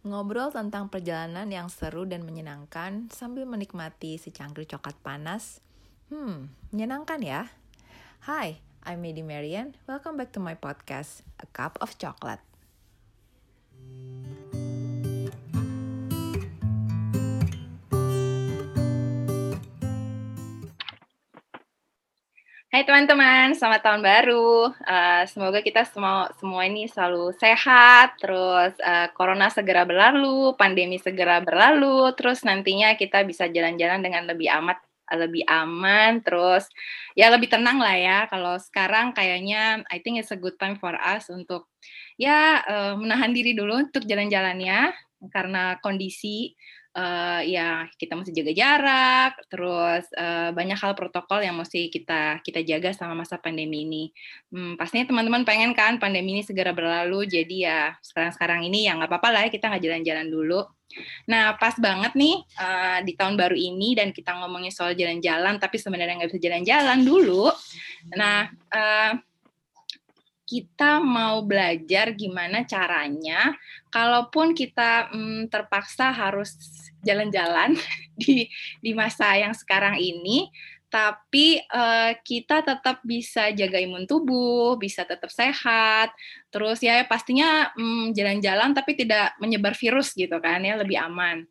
Ngobrol tentang perjalanan yang seru dan menyenangkan sambil menikmati secangkir coklat panas. Hmm, menyenangkan ya? Hai, I'm Medi Marian. Welcome back to my podcast, A Cup of Chocolate. Hai teman-teman, selamat tahun baru. Uh, semoga kita semua semua ini selalu sehat, terus uh, corona segera berlalu, pandemi segera berlalu, terus nantinya kita bisa jalan-jalan dengan lebih amat lebih aman, terus ya lebih tenang lah ya. Kalau sekarang kayaknya I think it's a good time for us untuk ya uh, menahan diri dulu untuk jalan-jalannya karena kondisi uh, ya kita mesti jaga jarak, terus uh, banyak hal protokol yang mesti kita kita jaga sama masa pandemi ini. Hmm, pastinya teman-teman pengen kan pandemi ini segera berlalu, jadi ya sekarang-sekarang ini ya nggak apa-apa lah ya, kita nggak jalan-jalan dulu. Nah pas banget nih uh, di tahun baru ini dan kita ngomongin soal jalan-jalan, tapi sebenarnya nggak bisa jalan-jalan dulu. Nah uh, kita mau belajar gimana caranya, kalaupun kita hmm, terpaksa harus jalan-jalan di di masa yang sekarang ini, tapi uh, kita tetap bisa jaga imun tubuh, bisa tetap sehat, terus ya pastinya jalan jalan-jalan tapi tidak menyebar virus gitu kan ya lebih aman.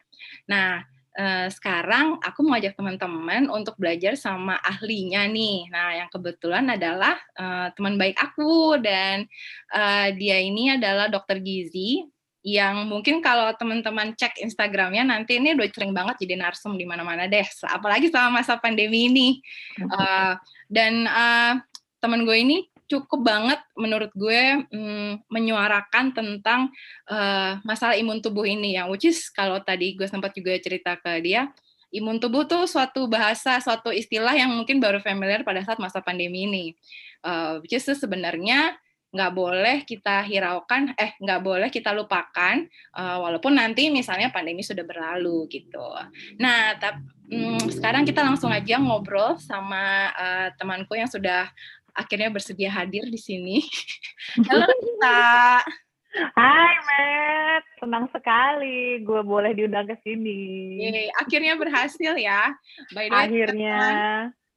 Nah Uh, sekarang aku mau ajak teman-teman untuk belajar sama ahlinya nih. Nah, yang kebetulan adalah uh, teman baik aku dan uh, dia ini adalah dokter gizi yang mungkin kalau teman-teman cek Instagramnya nanti ini udah sering banget jadi narsum di mana-mana deh. Apalagi sama masa pandemi ini. Uh, dan uh, teman gue ini cukup banget menurut gue mm, menyuarakan tentang uh, masalah imun tubuh ini yang which is kalau tadi gue sempat juga cerita ke dia imun tubuh tuh suatu bahasa suatu istilah yang mungkin baru familiar pada saat masa pandemi ini uh, which is sebenarnya nggak boleh kita hiraukan, eh nggak boleh kita lupakan, uh, walaupun nanti misalnya pandemi sudah berlalu gitu. Nah, tapi um, mm, sekarang kita langsung aja ngobrol sama uh, temanku yang sudah akhirnya bersedia hadir di sini. Halo Rita. Hai Matt, senang sekali gue boleh diundang ke sini. Yeay, akhirnya berhasil ya. By the way, akhirnya.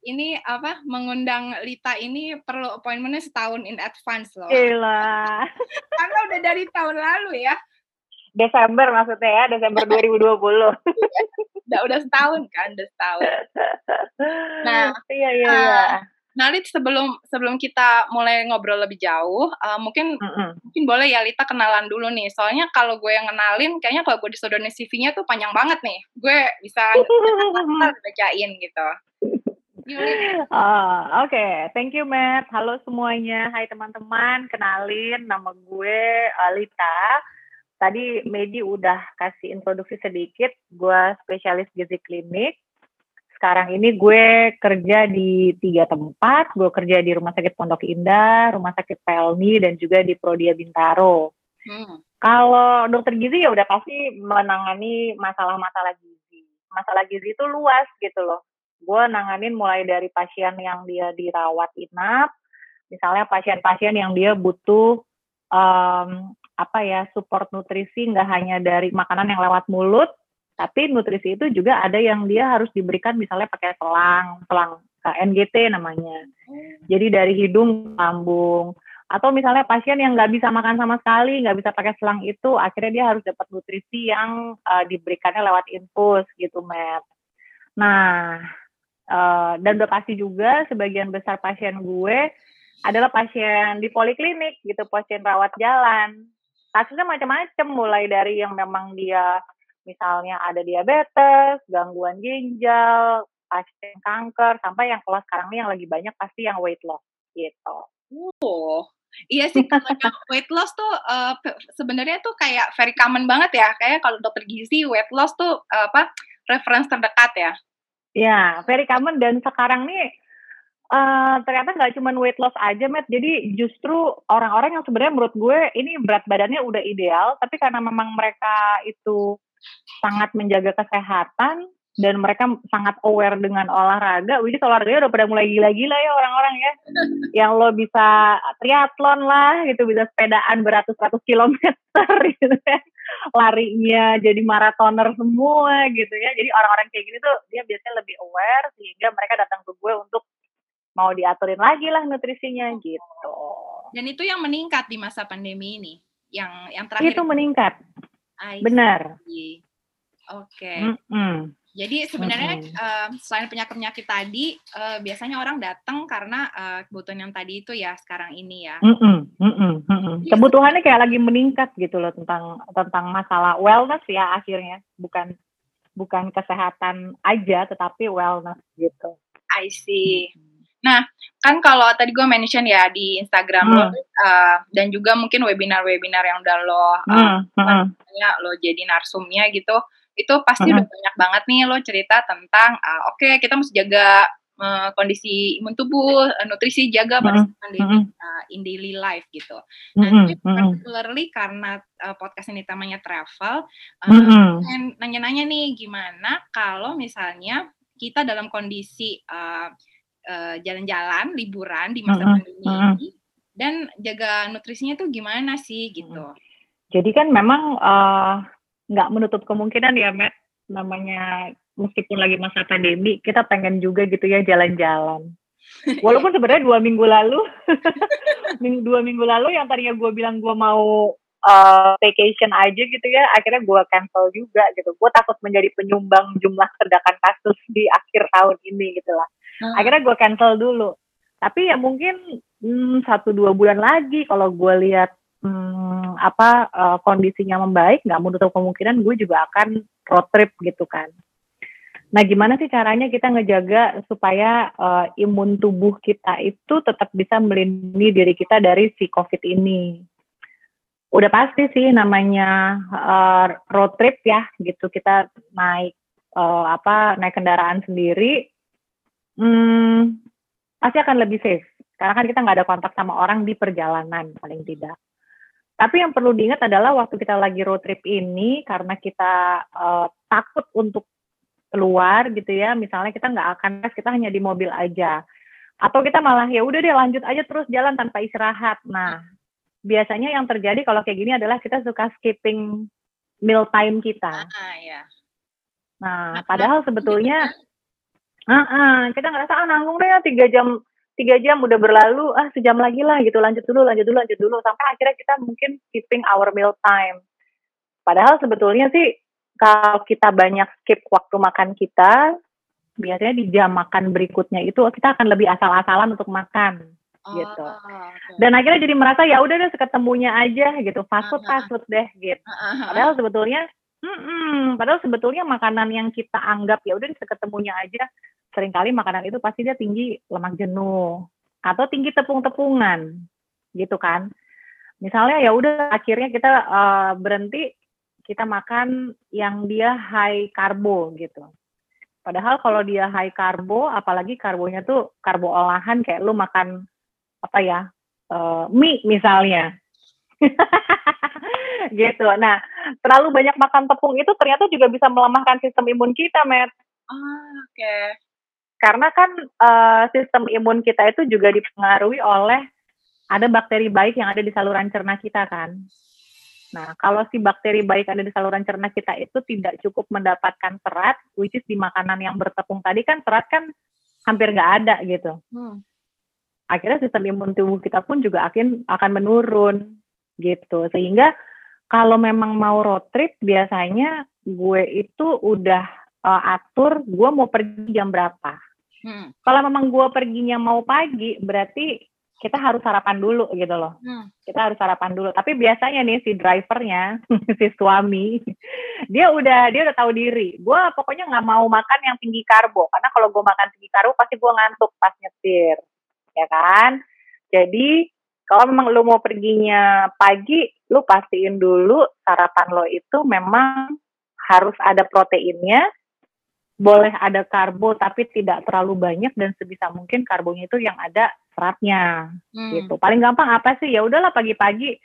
ini apa mengundang Lita ini perlu appointmentnya setahun in advance loh. Gila. Karena udah dari tahun lalu ya. Desember maksudnya ya, Desember 2020. udah udah setahun kan, udah setahun. Nah, iya iya. Uh, Nah, Lit, sebelum sebelum kita mulai ngobrol lebih jauh, uh, mungkin mm -hmm. mungkin boleh ya Lita kenalan dulu nih. Soalnya kalau gue yang kenalin, kayaknya kalau gue disodorin CV-nya tuh panjang banget nih. Gue bisa bacain gitu. Uh, Oke, okay. thank you Matt. Halo semuanya, hai teman-teman. Kenalin, nama gue Alita. Tadi Medi udah kasih introduksi sedikit. Gue spesialis gizi klinik sekarang ini gue kerja di tiga tempat. Gue kerja di Rumah Sakit Pondok Indah, Rumah Sakit Pelni, dan juga di Prodia Bintaro. Hmm. Kalau dokter gizi ya udah pasti menangani masalah-masalah gizi. Masalah gizi itu luas gitu loh. Gue nanganin mulai dari pasien yang dia dirawat inap, misalnya pasien-pasien yang dia butuh um, apa ya support nutrisi nggak hanya dari makanan yang lewat mulut, tapi nutrisi itu juga ada yang dia harus diberikan misalnya pakai selang, selang eh, NGT namanya. Hmm. Jadi dari hidung, lambung. Atau misalnya pasien yang nggak bisa makan sama sekali, nggak bisa pakai selang itu, akhirnya dia harus dapat nutrisi yang uh, diberikannya lewat infus gitu, Matt. Nah, uh, dan udah pasti juga sebagian besar pasien gue adalah pasien di poliklinik gitu, pasien rawat jalan. Kasusnya macam-macam, mulai dari yang memang dia misalnya ada diabetes, gangguan ginjal, pasien kanker, sampai yang kalau sekarang ini yang lagi banyak pasti yang weight loss gitu. Oh, iya sih kalau yang weight loss tuh uh, sebenarnya tuh kayak very common banget ya. Kayak kalau dokter gizi weight loss tuh uh, apa reference terdekat ya. Ya, very common dan sekarang nih Uh, ternyata nggak cuma weight loss aja, Matt. Jadi justru orang-orang yang sebenarnya menurut gue ini berat badannya udah ideal, tapi karena memang mereka itu sangat menjaga kesehatan dan mereka sangat aware dengan olahraga. Is olahraganya udah pada mulai gila-gila ya orang-orang ya. Yang lo bisa triathlon lah gitu, bisa sepedaan beratus-ratus kilometer gitu ya. larinya jadi maratoner semua gitu ya. Jadi orang-orang kayak gini tuh dia biasanya lebih aware sehingga mereka datang ke gue untuk mau diaturin lagi lah nutrisinya gitu. Dan itu yang meningkat di masa pandemi ini, yang yang terakhir. Itu meningkat. Benar. Oke. Okay. Mm -hmm. Jadi sebenarnya mm -hmm. uh, selain penyakit-penyakit tadi, uh, biasanya orang datang karena uh, kebutuhan yang tadi itu ya sekarang ini ya. Mm -hmm. Mm -hmm. Mm -hmm. Kebutuhannya kayak lagi meningkat gitu loh tentang tentang masalah wellness ya akhirnya, bukan bukan kesehatan aja, tetapi wellness gitu. I see. Mm -hmm. Nah, kan kalau tadi gue mention ya di Instagram hmm. lo uh, dan juga mungkin webinar-webinar yang udah lo uh, hmm. Hmm. lo jadi narsumnya gitu, itu pasti hmm. udah banyak banget nih lo cerita tentang uh, oke okay, kita mesti jaga uh, kondisi imun tubuh, uh, nutrisi jaga pada hmm. uh, in daily life gitu. Nah, hmm. particularly karena uh, podcast ini temanya travel, uh, hmm. nanya-nanya nih gimana kalau misalnya kita dalam kondisi uh, jalan jalan-jalan, liburan di masa mm-hmm. pandemi ini dan jaga nutrisinya tuh gimana sih gitu. Jadi kan memang nggak uh, menutup kemungkinan ya, Matt, namanya meskipun lagi masa pandemi, kita pengen juga gitu ya jalan-jalan. Walaupun sebenarnya dua minggu lalu, dua minggu lalu yang tadinya gue bilang gue mau uh, vacation aja gitu ya, akhirnya gue cancel juga gitu. Gue takut menjadi penyumbang jumlah terdakan kasus di akhir tahun ini gitu lah. Hmm. Akhirnya gue cancel dulu. Tapi ya mungkin hmm, satu dua bulan lagi kalau gue lihat hmm, apa uh, kondisinya membaik, nggak menutup kemungkinan gue juga akan road trip gitu kan. Nah, gimana sih caranya kita ngejaga supaya uh, imun tubuh kita itu tetap bisa melindungi diri kita dari si COVID ini? Udah pasti sih namanya uh, road trip ya, gitu. Kita naik uh, apa naik kendaraan sendiri, hmm, pasti akan lebih safe. Karena kan kita nggak ada kontak sama orang di perjalanan paling tidak. Tapi yang perlu diingat adalah waktu kita lagi road trip ini karena kita uh, takut untuk keluar gitu ya, misalnya kita nggak akan kita hanya di mobil aja, atau kita malah ya udah deh lanjut aja terus jalan tanpa istirahat. Nah, biasanya yang terjadi kalau kayak gini adalah kita suka skipping meal time kita. Ah, ya. Nah, nah padahal sebetulnya Uh, uh, kita ngerasa ah nanggung deh tiga jam tiga jam udah berlalu ah sejam lagi lah gitu lanjut dulu lanjut dulu lanjut dulu sampai akhirnya kita mungkin skipping our meal time padahal sebetulnya sih kalau kita banyak skip waktu makan kita biasanya di jam makan berikutnya itu kita akan lebih asal-asalan untuk makan oh, gitu okay. dan akhirnya jadi merasa ya udah deh ketemunya aja gitu fast food fast food deh gitu padahal sebetulnya Mm-mm. Padahal sebetulnya makanan yang kita anggap ya udah seketemunya aja, sering kali makanan itu pasti dia tinggi lemak jenuh atau tinggi tepung-tepungan, gitu kan? Misalnya ya udah akhirnya kita uh, berhenti kita makan yang dia high karbo gitu. Padahal kalau dia high karbo, apalagi karbonya tuh karbo olahan kayak lu makan apa ya uh, mie misalnya, gitu. Nah, terlalu banyak makan tepung itu ternyata juga bisa melemahkan sistem imun kita, Matt. Oh, Oke. Karena kan uh, sistem imun kita itu juga dipengaruhi oleh ada bakteri baik yang ada di saluran cerna kita kan. Nah, kalau si bakteri baik ada di saluran cerna kita itu tidak cukup mendapatkan serat, which is di makanan yang bertepung tadi kan serat kan hampir nggak ada gitu. Hmm. Akhirnya sistem imun tubuh kita pun juga akan akan menurun gitu. Sehingga kalau memang mau road trip biasanya gue itu udah uh, atur gue mau pergi jam berapa. Hmm. Kalau memang gue perginya mau pagi berarti kita harus sarapan dulu gitu loh. Hmm. Kita harus sarapan dulu. Tapi biasanya nih si drivernya, si suami, dia udah dia udah tahu diri. Gue pokoknya nggak mau makan yang tinggi karbo karena kalau gue makan tinggi karbo pasti gue ngantuk pas nyetir, ya kan? Jadi kalau memang lo mau perginya pagi, lo pastiin dulu sarapan lo itu memang harus ada proteinnya, boleh ada karbo tapi tidak terlalu banyak dan sebisa mungkin karbonya itu yang ada seratnya hmm. gitu. Paling gampang apa sih? Ya udahlah pagi-pagi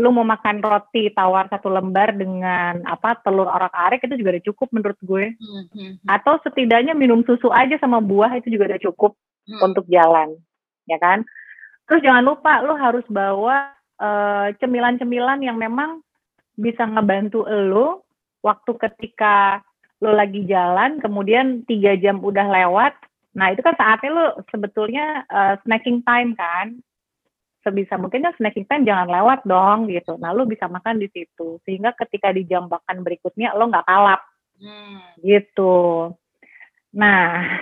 lu mau makan roti tawar satu lembar dengan apa telur orak-arik itu juga udah cukup menurut gue. Hmm, hmm, hmm. Atau setidaknya minum susu aja sama buah itu juga udah cukup hmm. untuk jalan, ya kan? Terus jangan lupa lo harus bawa eh, cemilan-cemilan yang memang bisa ngebantu lo waktu ketika lo lagi jalan, kemudian tiga jam udah lewat. Nah itu kan saatnya lo sebetulnya uh, snacking time kan. Sebisa mungkin kan snacking time jangan lewat dong gitu. Nah lo bisa makan di situ sehingga ketika di jam makan berikutnya lo nggak kalap hmm. gitu. Nah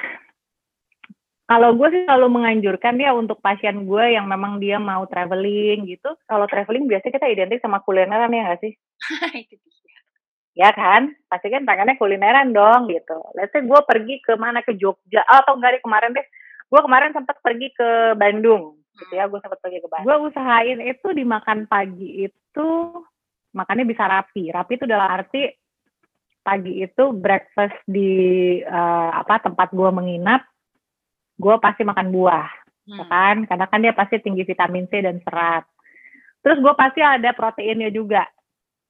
kalau gue sih selalu menganjurkan dia untuk pasien gue yang memang dia mau traveling gitu. Kalau traveling biasanya kita identik sama kulineran ya nggak sih? ya kan? Pasti kan tangannya kulineran dong gitu. Let's say gue pergi ke mana ke Jogja oh, atau enggak deh kemarin deh. Gue kemarin sempat pergi ke Bandung gitu ya. Gue sempat pergi ke Bandung. Gue usahain itu dimakan pagi itu makannya bisa rapi. Rapi itu dalam arti pagi itu breakfast di uh, apa tempat gue menginap gue pasti makan buah, ya hmm. kan? Karena kan dia pasti tinggi vitamin C dan serat. Terus gue pasti ada proteinnya juga.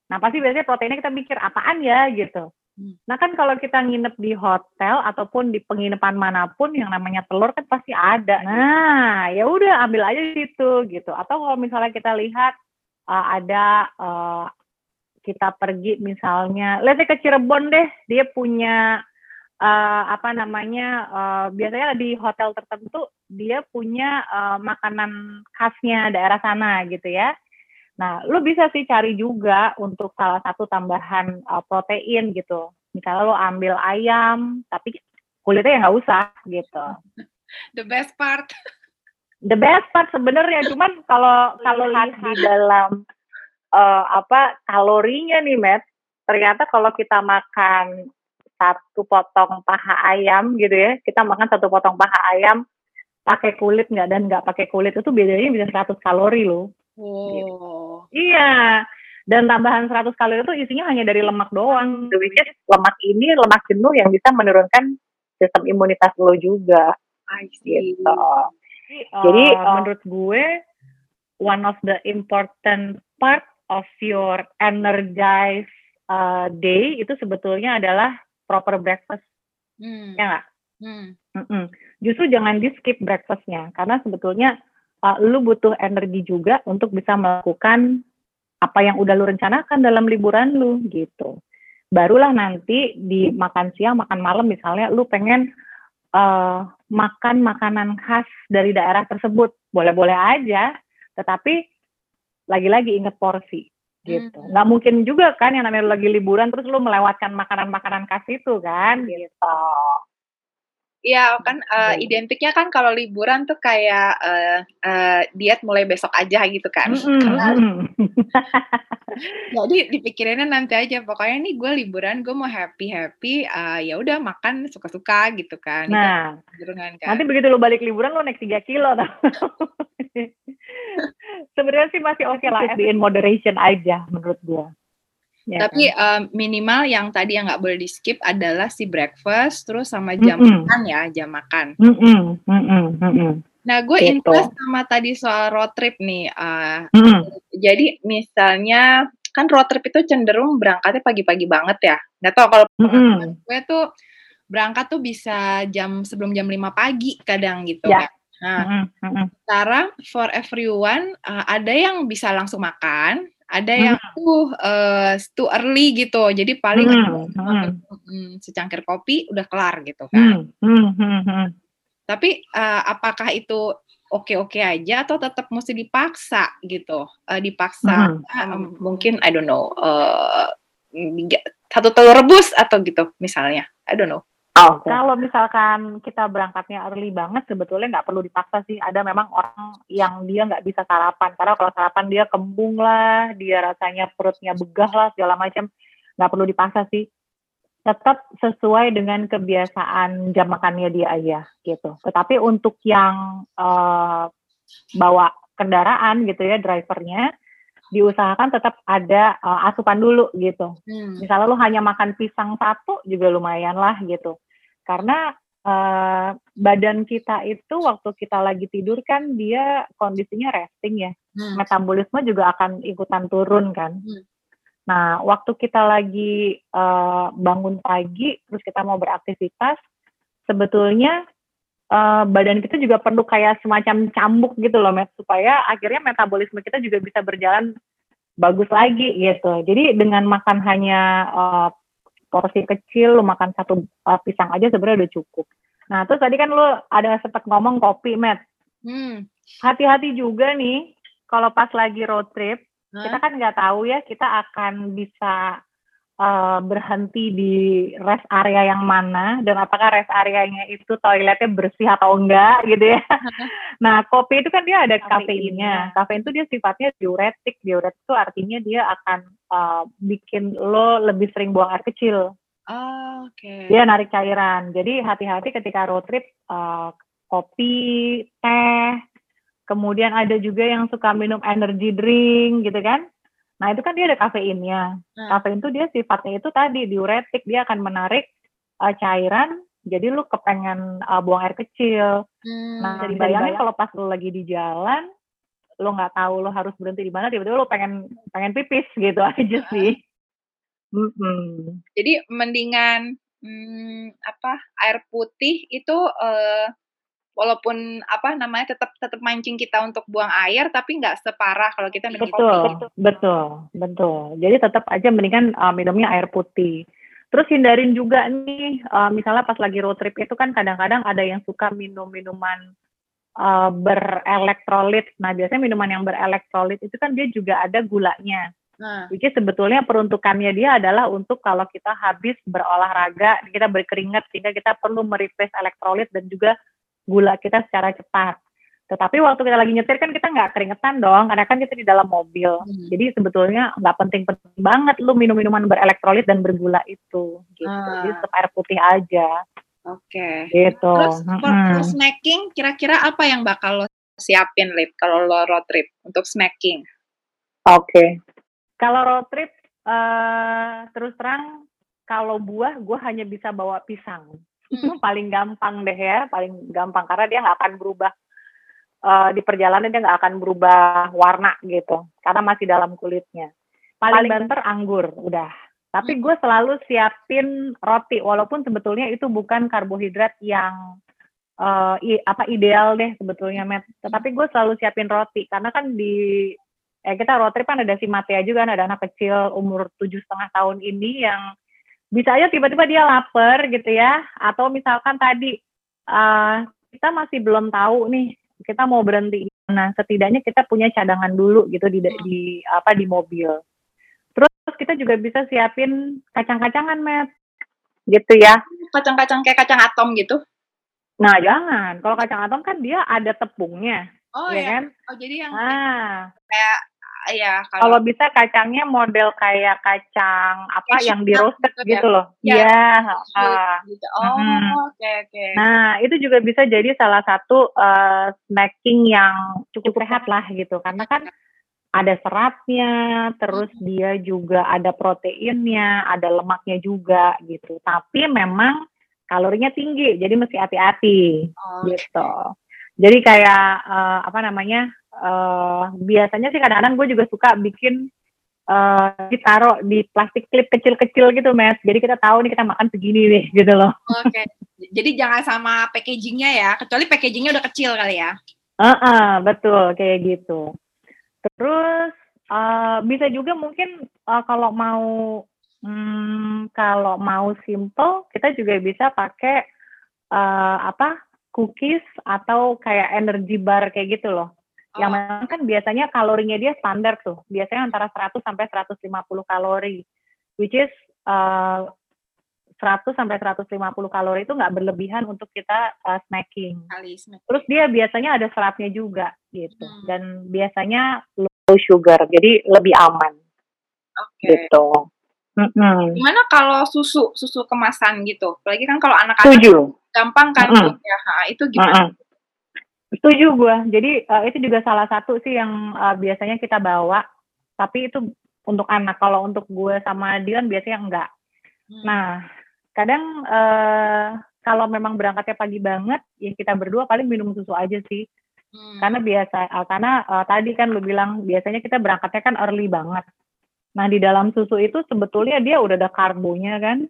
Nah pasti biasanya proteinnya kita mikir apaan ya gitu. Hmm. Nah kan kalau kita nginep di hotel ataupun di penginapan mana pun yang namanya telur kan pasti ada. Nah ya udah ambil aja situ gitu. Atau kalau misalnya kita lihat uh, ada uh, kita pergi misalnya, lihat ke Cirebon deh, dia punya uh, apa namanya uh, biasanya di hotel tertentu dia punya uh, makanan khasnya daerah sana gitu ya. Nah, lu bisa sih cari juga untuk salah satu tambahan uh, protein gitu. Misalnya lu ambil ayam, tapi kulitnya ya nggak usah gitu. The best part. The best part sebenarnya, cuman kalau kalau lihat di dalam uh, apa kalorinya nih, Matt, ternyata kalau kita makan satu potong paha ayam gitu ya kita makan satu potong paha ayam pakai kulit nggak dan nggak pakai kulit itu bedanya bisa 100 kalori loh oh. Gitu. iya dan tambahan 100 kalori itu isinya hanya dari lemak doang which is lemak ini lemak jenuh yang bisa menurunkan sistem imunitas lo juga I see. gitu jadi uh, menurut gue one of the important part of your energized uh, day itu sebetulnya adalah proper breakfast. Hmm. Ya nggak? Hmm. Justru jangan di skip breakfastnya karena sebetulnya uh, lu butuh energi juga untuk bisa melakukan apa yang udah lu rencanakan dalam liburan lu gitu. Barulah nanti di makan siang, makan malam misalnya lu pengen uh, makan makanan khas dari daerah tersebut, boleh-boleh aja, tetapi lagi-lagi inget porsi gitu. Hmm. Nggak mungkin juga kan yang namanya lagi liburan terus lu melewatkan makanan-makanan khas itu kan gitu. Iya kan uh, identiknya kan kalau liburan tuh kayak uh, uh, diet mulai besok aja gitu kan. Mm -hmm. jadi dipikirinnya nanti aja pokoknya nih gue liburan gue mau happy happy uh, ya udah makan suka suka gitu kan. Nah kan. nanti begitu lu balik liburan lu naik 3 kilo. Sebenarnya sih masih oke okay lah, in moderation aja menurut gue. Ya, Tapi kan? um, minimal yang tadi yang nggak boleh di skip adalah si breakfast, terus sama jam mm -mm. makan ya, jam makan. Mm -mm. Mm -mm. Mm -mm. Nah, gue gitu. interest sama tadi soal road trip nih. Uh, mm -mm. Jadi misalnya kan road trip itu cenderung berangkatnya pagi-pagi banget ya. Nggak tau kalau mm -mm. gue tuh berangkat tuh bisa jam sebelum jam 5 pagi kadang gitu ya. Nah, mm -hmm. sekarang for everyone uh, ada yang bisa langsung makan, ada yang hmm. tuh uh, too early gitu jadi paling hmm. Hmm. secangkir kopi udah kelar gitu kan hmm. Hmm. Hmm. tapi uh, apakah itu oke-oke aja atau tetap mesti dipaksa gitu uh, dipaksa hmm. uh, mungkin I don't know uh, satu telur rebus atau gitu misalnya I don't know Oh, okay. Kalau misalkan kita berangkatnya early banget, sebetulnya nggak perlu dipaksa sih. Ada memang orang yang dia nggak bisa sarapan. Karena kalau sarapan dia kembung lah, dia rasanya perutnya begah lah, segala macam. Nggak perlu dipaksa sih. Tetap sesuai dengan kebiasaan jam makannya dia aja gitu. Tetapi untuk yang uh, bawa kendaraan gitu ya, drivernya, diusahakan tetap ada uh, asupan dulu gitu. Hmm. Misalnya lu hanya makan pisang satu juga lumayan lah gitu karena uh, badan kita itu waktu kita lagi tidur kan dia kondisinya resting ya hmm. metabolisme juga akan ikutan turun kan hmm. nah waktu kita lagi uh, bangun pagi terus kita mau beraktivitas sebetulnya uh, badan kita juga perlu kayak semacam cambuk gitu loh met supaya akhirnya metabolisme kita juga bisa berjalan bagus lagi gitu. Jadi dengan makan hanya uh, porsi kecil, lu makan satu uh, pisang aja sebenarnya udah cukup. Nah, terus tadi kan lu ada sempat ngomong kopi, Matt. Hmm. Hati-hati juga nih, kalau pas lagi road trip, huh? kita kan nggak tahu ya kita akan bisa uh, berhenti di rest area yang mana dan apakah rest areanya itu toiletnya bersih atau enggak gitu ya. nah, kopi itu kan dia ada kafeinnya. Kafein itu dia sifatnya diuretik. Diuretik itu artinya dia akan uh, bikin lo lebih sering buang air kecil. Oh, oke. Okay. Dia narik cairan. Jadi hati-hati ketika road trip uh, kopi, teh, kemudian ada juga yang suka minum energy drink gitu kan. Nah, itu kan dia ada kafeinnya. Hmm. Kafein itu dia sifatnya itu tadi diuretik, dia akan menarik uh, cairan jadi lu kepengen uh, buang air kecil. Hmm, nah, jadi bayangin kalau pas lu lagi di jalan, lu nggak tahu lu harus berhenti di mana, tiba-tiba lu pengen pengen pipis gitu aja sih. Mm -hmm. Jadi mendingan hmm, apa air putih itu uh, walaupun apa namanya tetap tetap mancing kita untuk buang air tapi nggak separah kalau kita minum betul betul betul betul. Jadi tetap aja mendingan uh, minumnya air putih. Terus hindarin juga nih uh, misalnya pas lagi road trip itu kan kadang-kadang ada yang suka minum minuman uh, berelektrolit. Nah biasanya minuman yang berelektrolit itu kan dia juga ada gulanya Nah. Is sebetulnya peruntukannya dia adalah untuk kalau kita habis berolahraga, kita berkeringat sehingga kita perlu merefresh elektrolit dan juga gula kita secara cepat. Tetapi waktu kita lagi nyetir kan kita nggak keringetan dong, karena kan kita di dalam mobil. Hmm. Jadi sebetulnya nggak penting-penting banget lu minum minuman berelektrolit dan bergula itu. Gitu. Ah. Jadi tetap air putih aja. Oke. Okay. Gitu. Terus hmm. snacking, kira-kira apa yang bakal lo siapin, Lip, kalau lo road trip untuk snacking? Oke. Okay. Kalau road trip, uh, terus terang, kalau buah, gue hanya bisa bawa pisang hmm. paling gampang deh ya paling gampang. Karena dia nggak akan berubah uh, di perjalanan dia nggak akan berubah warna gitu. Karena masih dalam kulitnya. Paling, paling banter anggur udah. Tapi hmm. gue selalu siapin roti walaupun sebetulnya itu bukan karbohidrat yang uh, i, apa ideal deh sebetulnya met tetapi gue selalu siapin roti. Karena kan di eh kita road trip kan ada si Matea juga kan ada anak kecil umur tujuh setengah tahun ini yang bisa aja tiba-tiba dia lapar gitu ya. Atau misalkan tadi uh, kita masih belum tahu nih kita mau berhenti nah setidaknya kita punya cadangan dulu gitu di, hmm. di apa di mobil. Terus kita juga bisa siapin kacang-kacangan met. Gitu ya. Kacang-kacang kayak kacang atom gitu? Nah jangan. Kalau kacang atom kan dia ada tepungnya. Oh ya, ya. kan? Oh jadi yang ah. kayak ya kalau, kalau bisa kacangnya model kayak kacang apa ya, yang di roasted gitu, gitu loh. Iya. Ya, uh, gitu. Oh, oke hmm. oke. Okay, okay. Nah, itu juga bisa jadi salah satu uh, snacking yang cukup sehat lah gitu karena kan ada seratnya, terus dia juga ada proteinnya, ada lemaknya juga gitu. Tapi memang kalorinya tinggi, jadi mesti hati-hati oh, gitu. Jadi kayak uh, apa namanya? Uh, biasanya sih kadang-kadang gue juga suka bikin uh, ditaruh di plastik klip kecil-kecil gitu, Mas. Jadi kita tahu nih kita makan segini nih, gitu loh. Oke. Okay. Jadi jangan sama packagingnya ya, kecuali packagingnya udah kecil kali ya. Uh -uh, betul kayak gitu. Terus uh, bisa juga mungkin uh, kalau mau hmm, kalau mau simple, kita juga bisa pakai uh, apa cookies atau kayak energy bar kayak gitu loh. Oh. Yang memang kan biasanya kalorinya dia standar tuh. Biasanya antara 100 sampai 150 kalori. Which is uh, 100 sampai 150 kalori itu nggak berlebihan untuk kita uh, snacking. Terus dia biasanya ada seratnya juga gitu. Hmm. Dan biasanya low sugar, jadi lebih aman. Oke. Okay. Gitu. Mm-hmm. Gimana kalau susu susu kemasan gitu? Apalagi kan kalau anak-anak gampang kan mm-hmm. ya, ha, itu gimana? Mm-hmm. Setuju gue. Jadi uh, itu juga salah satu sih yang uh, biasanya kita bawa. Tapi itu untuk anak. Kalau untuk gue sama Dion biasanya enggak. Hmm. Nah, kadang uh, kalau memang berangkatnya pagi banget, ya kita berdua paling minum susu aja sih. Hmm. Karena biasa, uh, karena uh, tadi kan lu bilang biasanya kita berangkatnya kan early banget. Nah, di dalam susu itu sebetulnya dia udah ada karbonya kan,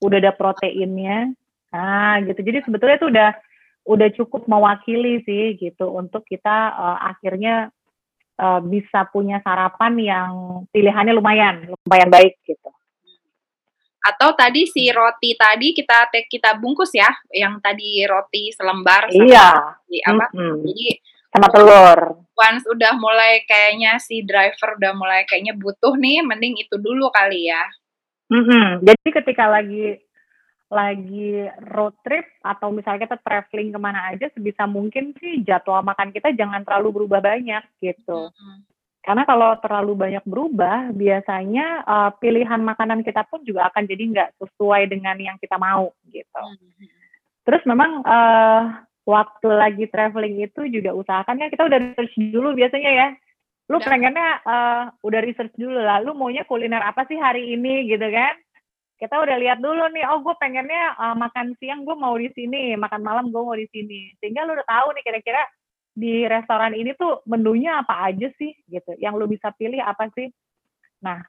udah ada proteinnya. Nah, gitu. Jadi sebetulnya itu udah udah cukup mewakili sih gitu untuk kita uh, akhirnya uh, bisa punya sarapan yang pilihannya lumayan, lumayan baik gitu. Atau tadi si roti tadi kita kita bungkus ya, yang tadi roti selembar sama iya. di apa? Mm -hmm. Jadi sama telur. Once udah mulai kayaknya si driver udah mulai kayaknya butuh nih, mending itu dulu kali ya. Mm -hmm. Jadi ketika lagi lagi road trip atau misalnya kita traveling ke mana aja sebisa mungkin sih jadwal makan kita jangan terlalu berubah banyak gitu. Karena kalau terlalu banyak berubah, biasanya uh, pilihan makanan kita pun juga akan jadi nggak sesuai dengan yang kita mau gitu. Mm-hmm. Terus memang uh, waktu lagi traveling itu juga usahakan ya kita udah research dulu biasanya ya. Lu pengennya uh, udah research dulu lah, lu maunya kuliner apa sih hari ini gitu kan? Kita udah lihat dulu nih, oh gue pengennya uh, makan siang gue mau di sini, makan malam gue mau di sini. Sehingga lu udah tahu nih kira-kira di restoran ini tuh menunya apa aja sih gitu. Yang lu bisa pilih apa sih. Nah,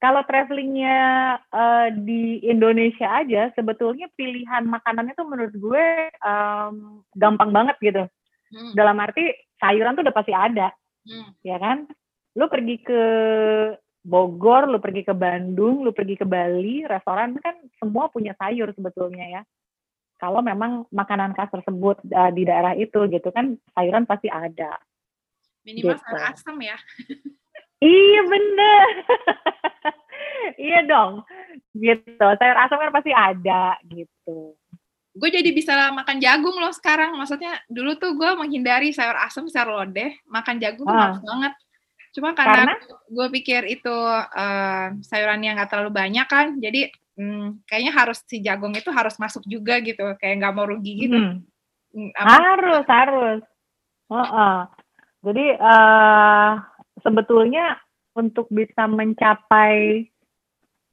kalau travelingnya uh, di Indonesia aja, sebetulnya pilihan makanannya tuh menurut gue um, gampang banget gitu. Hmm. Dalam arti sayuran tuh udah pasti ada, hmm. ya kan? Lu pergi ke Bogor, lu pergi ke Bandung, lu pergi ke Bali, restoran kan semua punya sayur sebetulnya ya. Kalau memang makanan khas tersebut uh, di daerah itu gitu kan sayuran pasti ada. Minimal gitu. sayur asam ya. iya bener. iya dong. Gitu. Sayur asam kan pasti ada gitu. Gue jadi bisa makan jagung loh sekarang. Maksudnya dulu tuh gue menghindari sayur asam, sayur lodeh. Makan jagung ah. banget Cuma karena, karena? gue pikir itu uh, sayuran yang gak terlalu banyak kan, jadi hmm, kayaknya harus si jagung itu harus masuk juga gitu, kayak nggak mau rugi gitu. Hmm. hmm harus harus. Uh -uh. Jadi uh, sebetulnya untuk bisa mencapai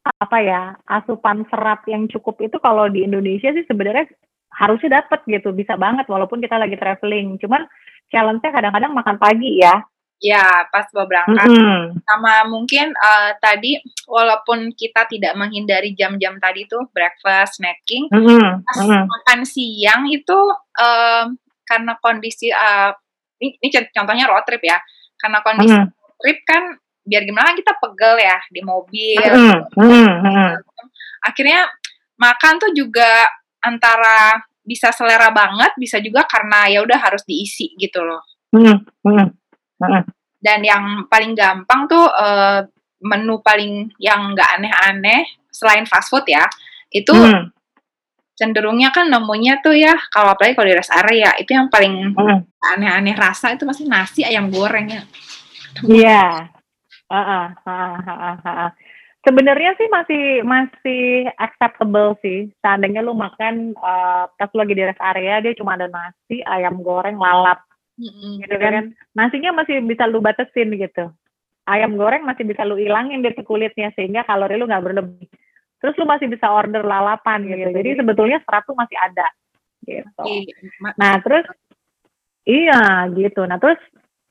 apa ya asupan serat yang cukup itu kalau di Indonesia sih sebenarnya harusnya dapat gitu bisa banget walaupun kita lagi traveling cuman challenge-nya kadang-kadang makan pagi ya Ya, pas mau berangkat. Mm -hmm. Sama mungkin uh, tadi walaupun kita tidak menghindari jam-jam tadi tuh breakfast, snacking, mm -hmm. pas mm -hmm. makan siang itu uh, karena kondisi uh, ini, ini contohnya road trip ya. Karena kondisi mm -hmm. trip kan biar gimana kita pegel ya di mobil. Mm -hmm. Akhirnya makan tuh juga antara bisa selera banget, bisa juga karena ya udah harus diisi gitu loh. Mm -hmm. Dan yang paling gampang tuh uh, menu paling yang nggak aneh-aneh selain fast food ya, itu hmm. cenderungnya kan nemunya tuh ya kalau apalagi kalau di rest area itu yang paling hmm. aneh-aneh rasa itu masih nasi ayam gorengnya. Iya. Yeah. Sebenarnya sih masih masih acceptable sih. Seandainya lu makan uh, pas lu lagi di rest area dia cuma ada nasi, ayam goreng, lalap mm-hmm. gitu kan? Nasinya masih bisa lu batasin gitu. Ayam goreng masih bisa lu ilangin dari kulitnya sehingga kalori lu nggak berlebih. Terus lu masih bisa order lalapan gitu jadi sebetulnya serat tuh masih ada gitu. Nah terus iya gitu. Nah terus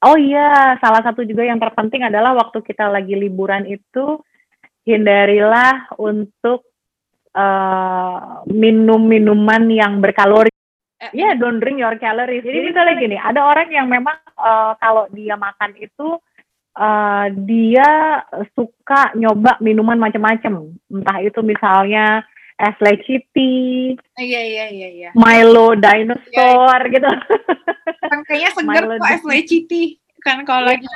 oh iya salah satu juga yang terpenting adalah waktu kita lagi liburan itu hindarilah untuk uh, minum minuman yang berkalori Iya, yeah, don't drink your calories. Jadi misalnya gini, ada orang yang memang uh, kalau dia makan itu uh, dia suka nyoba minuman macam-macam. Entah itu misalnya es leciti, iya iya iya iya. Milo dinosaur yeah, gitu. Kan kayaknya seger kok es leciti. Kan kalau yeah. lagi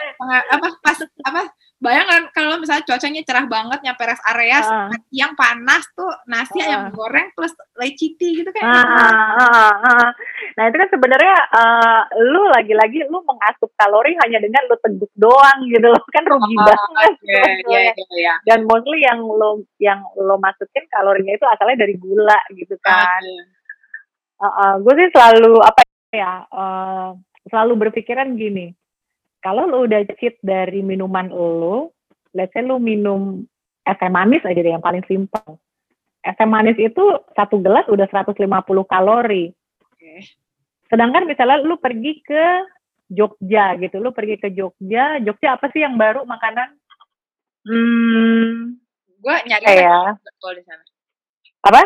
apa pas apa bayangkan kalau misalnya cuacanya cerah banget nyampe rest area uh. yang panas tuh nasi uh. ayam goreng plus leciti gitu kan uh, uh, uh, uh. nah itu kan sebenarnya uh, lu lagi-lagi lu mengasup kalori hanya dengan lu teguk doang gitu loh kan rugi uh, banget yeah, yeah, yeah, yeah. dan mostly yang lo yang lo masukin kalorinya itu asalnya dari gula gitu kan uh, uh, uh, gue sih selalu apa ya uh, selalu berpikiran gini kalau lo udah cheat dari minuman lo, let's say lo minum es teh manis aja deh yang paling simpel. Es teh manis itu satu gelas udah 150 kalori. Okay. Sedangkan misalnya lo pergi ke Jogja gitu, lo pergi ke Jogja, Jogja apa sih yang baru makanan? Hmm, gue nyari ya. di sana. Apa?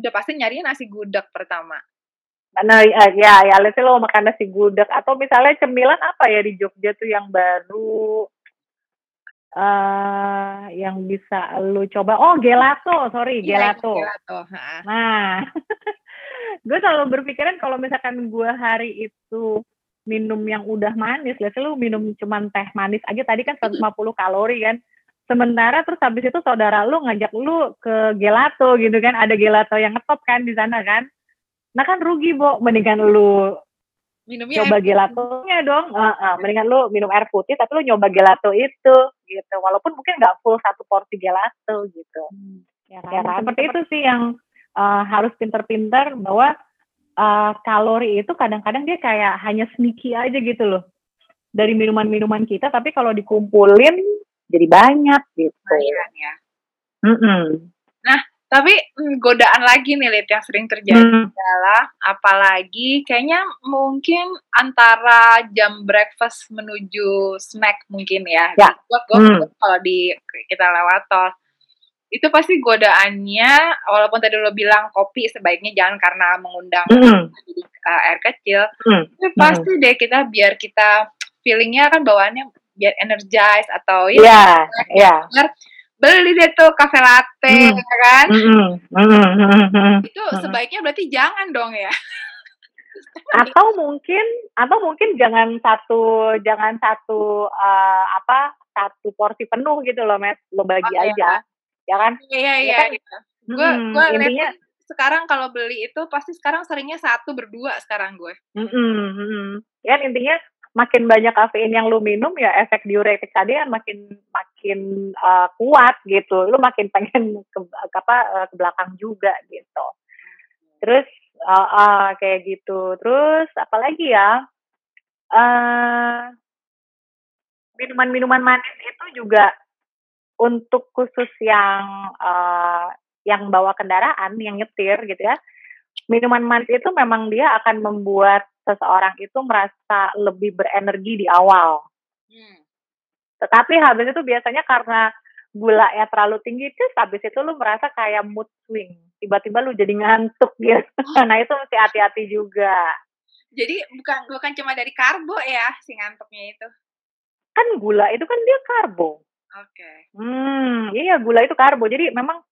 Udah pasti nyari nasi gudeg pertama. Nah, ya, ya, let's say lo makan nasi gudeg atau misalnya cemilan apa ya di Jogja tuh yang baru uh, yang bisa lu coba? Oh, gelato, sorry, Iya, gelato. gelato. Nah, gue selalu berpikiran kalau misalkan gue hari itu minum yang udah manis, let's say lu minum cuman teh manis aja tadi kan 150 kalori kan. Sementara terus habis itu saudara lu ngajak lu ke gelato gitu kan, ada gelato yang ngetop kan di sana kan. Nah kan rugi, Bo. Mendingan lu Minumnya coba air- gelatonya dong. Uh, uh, mendingan lu minum air putih tapi lu nyoba gelato itu gitu. Walaupun mungkin nggak full satu porsi gelato gitu. Ya kan? Seperti itu sih yang uh, harus pinter-pinter bahwa uh, kalori itu kadang-kadang dia kayak hanya sneaky aja gitu loh. Dari minuman-minuman kita tapi kalau dikumpulin jadi banyak gitu. lumayan ya. Mm-mm. Tapi mm, godaan lagi nih, Lid, yang sering terjadi Hmm. adalah apalagi kayaknya mungkin antara jam breakfast menuju snack mungkin ya. Ya. Buat gue Hmm. kalau di kita lewat tol itu pasti godaannya walaupun tadi lo bilang kopi sebaiknya jangan karena mengundang uh, air kecil Hmm. tapi pasti deh kita biar kita feelingnya kan bawaannya biar energize atau ya Iya, iya. Beli deh tuh cafe latte Hmm. ya kan. Mm-mm. Mm-mm. itu sebaiknya berarti jangan dong ya atau mungkin atau mungkin jangan satu jangan satu eh, apa satu porsi penuh gitu loh Met lo bagi Oh, iya. aja ya kan iya iya kan? iya gue Mm-mm. gue intinya sekarang kalau beli itu pasti sekarang seringnya satu berdua sekarang gue mm-mm, mm-mm. ya kan intinya makin banyak kafein yang lu minum ya efek diuretik tadi kan makin makin eh, kuat gitu. Lu makin pengen ke apa eh, ke belakang juga gitu. Terus eh, eh, kayak gitu. Terus apalagi ya? Eh minuman-minuman manis itu juga untuk khusus yang eh, yang bawa kendaraan yang nyetir gitu ya. Minuman manis itu memang dia akan membuat seseorang itu merasa lebih berenergi di awal. Hmm. Tetapi habis itu biasanya karena gula ya terlalu tinggi terus habis itu lu merasa kayak mood swing tiba-tiba lu jadi ngantuk gitu nah itu mesti hati-hati juga jadi bukan bukan cuma dari karbo ya si ngantuknya itu kan gula itu kan dia karbo oke Hmm, iya gula itu karbo. Jadi memang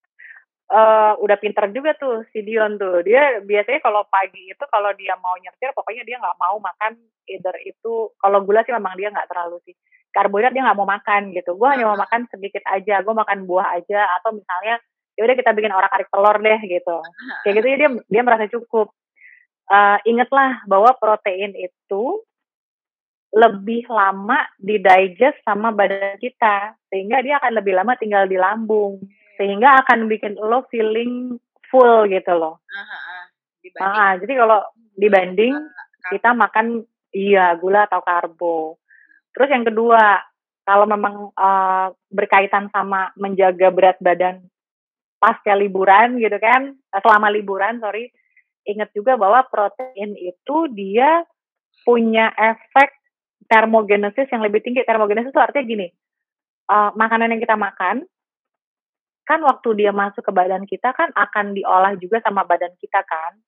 eh udah pinter juga tuh si Dion tuh. Dia biasanya kalau pagi itu kalau dia mau nyetir, pokoknya dia nggak mau makan either itu. Kalau gula sih memang dia nggak terlalu sih. Karbohidrat dia nggak mau makan gitu. Gue hanya mau makan sedikit aja. Gue makan buah aja atau misalnya ya udah kita bikin orak arik telur deh gitu. Kayak gitu ya dia dia merasa cukup. Eh ingatlah bahwa protein itu lebih lama di digest sama badan kita sehingga dia akan lebih lama tinggal di lambung sehingga akan bikin lo feeling full gitu loh. Ah. dibanding Ah, jadi kalau dibanding karbo. kita makan iya gula atau karbo. Terus yang kedua, kalau memang eh, berkaitan sama menjaga berat badan pasca liburan gitu kan, eh, selama liburan sorry, ingat juga bahwa protein itu dia punya efek termogenesis yang lebih tinggi. Termogenesis itu artinya gini, eh, makanan yang kita makan kan waktu dia masuk ke badan kita kan akan diolah juga sama badan kita kan.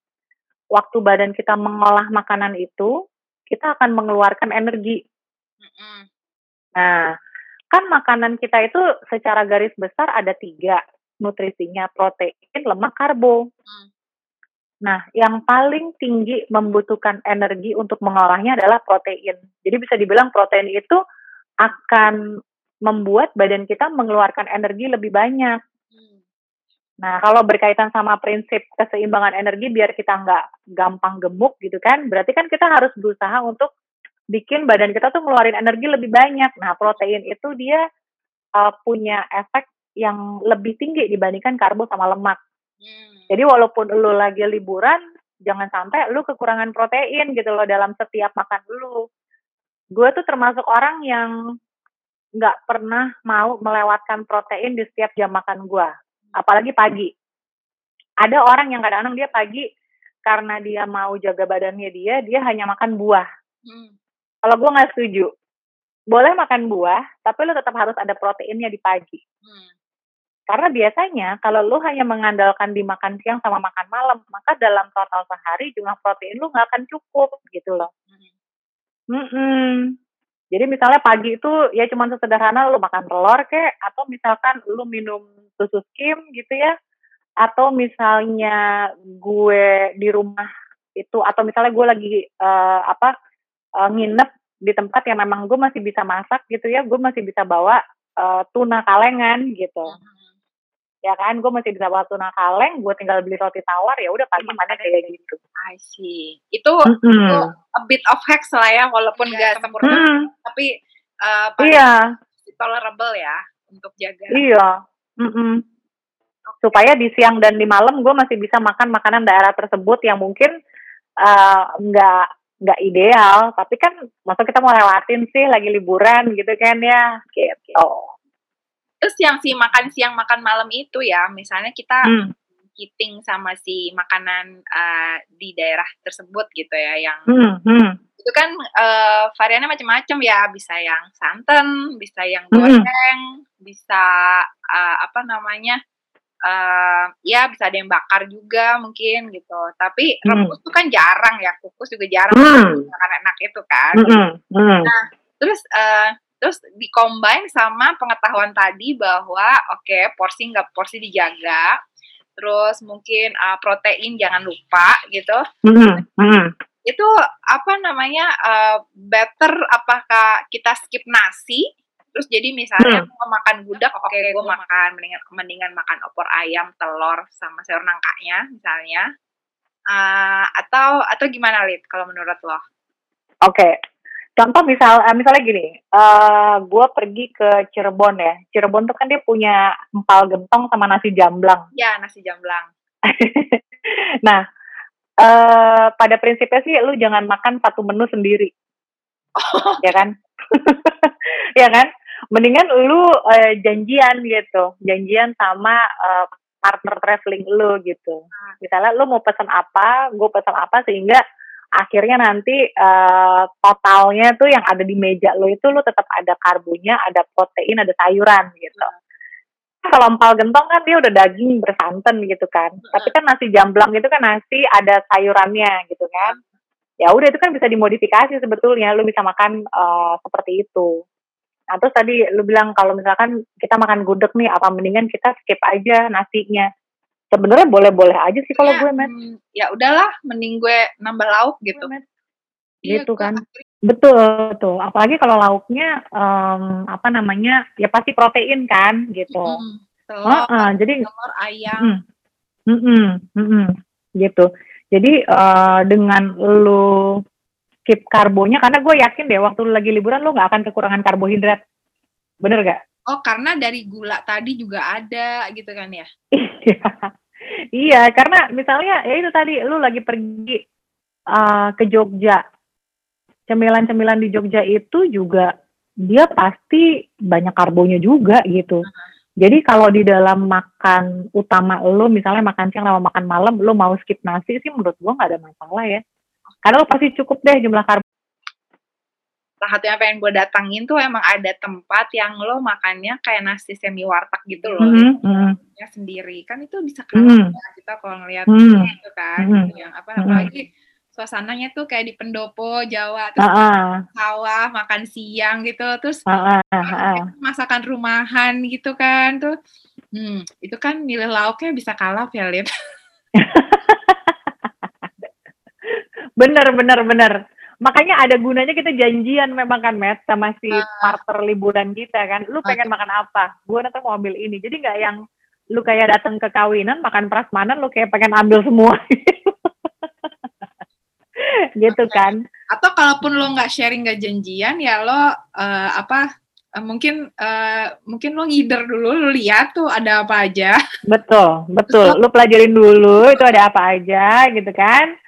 Waktu badan kita mengolah makanan itu, kita akan mengeluarkan energi. Nah, kan makanan kita itu secara garis besar ada tiga nutrisinya, protein, lemak, karbo. Hmm. Nah, yang paling tinggi membutuhkan energi untuk mengolahnya adalah protein. Jadi bisa dibilang protein itu akan membuat badan kita mengeluarkan energi lebih banyak. Hmm. Nah, kalau berkaitan sama prinsip keseimbangan energi biar kita nggak gampang gemuk gitu kan, berarti kan kita harus berusaha untuk bikin badan kita tuh ngeluarin energi lebih banyak. Nah, protein itu dia uh, punya efek yang lebih tinggi dibandingkan karbo sama lemak. Hmm. Jadi walaupun lu lagi liburan, jangan sampai lu kekurangan protein gitu loh dalam setiap makan lu. Gue tuh termasuk orang yang nggak pernah mau melewatkan protein di setiap jam makan gue, apalagi pagi. Ada orang yang kadang-kadang dia pagi karena dia mau jaga badannya dia, dia hanya makan buah. Hmm. Kalau gue nggak setuju, boleh makan buah, tapi lu tetap harus ada proteinnya di pagi. Hmm. Karena biasanya kalau lu hanya mengandalkan di makan siang sama makan malam, maka dalam total sehari jumlah protein lu nggak akan cukup gitu loh. Mm -mm. Jadi misalnya pagi itu ya cuma sesederhana lu makan telur kek, atau misalkan lu minum susu skim gitu ya, atau misalnya gue di rumah itu, atau misalnya gue lagi uh, apa uh, nginep di tempat yang memang gue masih bisa masak gitu ya, gue masih bisa bawa uh, tuna kalengan gitu. Hmm ya kan gue masih bisa bawa tuna kaleng gue tinggal beli roti tawar ya udah pagi mana kayak gitu I see itu, mm -hmm. itu a bit of hacks lah ya walaupun yeah. gak sempurna mm. tapi uh, iya tolerable ya untuk jaga iya mm -hmm. supaya di siang dan di malam gue masih bisa makan makanan daerah tersebut yang mungkin uh, nggak ideal tapi kan masa kita mau lewatin sih lagi liburan gitu kan ya gitu oh terus yang si makan siang makan malam itu ya misalnya kita hmm. sama si makanan uh, di daerah tersebut gitu ya yang hmm. Hmm. itu kan uh, variannya macam-macam ya bisa yang santan bisa yang hmm. goreng hmm. bisa uh, apa namanya uh, ya bisa ada yang bakar juga mungkin gitu tapi hmm. rebus tuh kan jarang ya kukus juga jarang hmm. enak itu kan hmm. Hmm. nah terus uh, terus dikombin sama pengetahuan tadi bahwa oke okay, porsi nggak porsi dijaga terus mungkin uh, protein jangan lupa gitu mm -hmm. itu apa namanya uh, better apakah kita skip nasi terus jadi misalnya mm. mau makan gudeg oke okay, gue makan. mendingan mendingan makan opor ayam telur sama sayur nangkanya misalnya. Uh, atau atau gimana lid kalau menurut lo? Oke, okay contoh misal uh, misalnya gini uh, eh, gue pergi ke Cirebon ya. Cirebon tuh kan dia punya empal gentong sama nasi jamblang. Ya nasi jamblang. Nah uh, pada prinsipnya sih lu jangan makan satu menu sendiri. Oh. ya kan? Ya kan mendingan lu uh, janjian gitu janjian sama uh, partner traveling lu gitu nah. misalnya lu mau pesan apa gue pesan apa sehingga akhirnya nanti uh, totalnya tuh yang ada di meja lo itu lo tetap ada karbonya, ada protein, ada sayuran gitu. Hmm. Kalau empal gentong kan dia udah daging bersantan gitu kan. Hmm. Tapi kan nasi jamblang itu kan nasi ada sayurannya gitu kan. Ya udah itu kan bisa dimodifikasi sebetulnya. Lo bisa makan uh, seperti itu. Nah terus tadi lu bilang kalau misalkan kita makan gudeg nih, apa mendingan kita skip aja nasinya? Sebenarnya boleh-boleh aja sih kalau ya, gue met hmm, ya udahlah mending gue nambah lauk gitu. Iya, gitu kan. betul. Betul apalagi kalau lauknya um, apa namanya ya pasti protein kan gitu. Hmm, telur, uh, uh, jadi telur ayam. Mm, mm, mm, mm, mm, gitu. Jadi uh, dengan lu skip karbonya karena gue yakin deh waktu lu lagi liburan lu nggak akan kekurangan karbohidrat bener gak? Oh karena dari gula tadi juga ada gitu kan ya? Iya iya, karena misalnya ya itu tadi lu lagi pergi uh, ke Jogja. Cemilan-cemilan di Jogja itu juga dia pasti banyak karbonya juga gitu. Jadi kalau di dalam makan utama lo, misalnya makan siang sama makan malam, lo mau skip nasi sih menurut gua nggak ada masalah ya. Karena lo pasti cukup deh jumlah karbo salah satu yang pengen gue datangin tuh emang ada tempat yang lo makannya kayak nasi semi warteg gitu loh mm -hmm. ya sendiri kan itu bisa kan mm -hmm. ya, kita kalau ngeliat mm -hmm. gitu kan mm -hmm. yang apa apalagi suasananya tuh kayak di pendopo Jawa terus uh -uh. sawah makan siang gitu terus uh -uh. masakan rumahan gitu kan tuh hmm, itu kan nilai lauknya bisa kalah ya Lid bener bener bener. Makanya ada gunanya kita janjian memang kan Matt sama si uh, partner liburan kita kan. Lu pengen okay. makan apa? Gue nanti mau ambil ini. Jadi nggak yang lu kayak datang ke kawinan makan prasmanan lu kayak pengen ambil semua. Gitu okay. kan. Atau kalaupun lo nggak sharing nggak janjian ya lo uh, apa uh, mungkin uh, mungkin lo ngider dulu lo lihat tuh ada apa aja. Betul. Betul. Lu pelajarin dulu itu ada apa aja gitu kan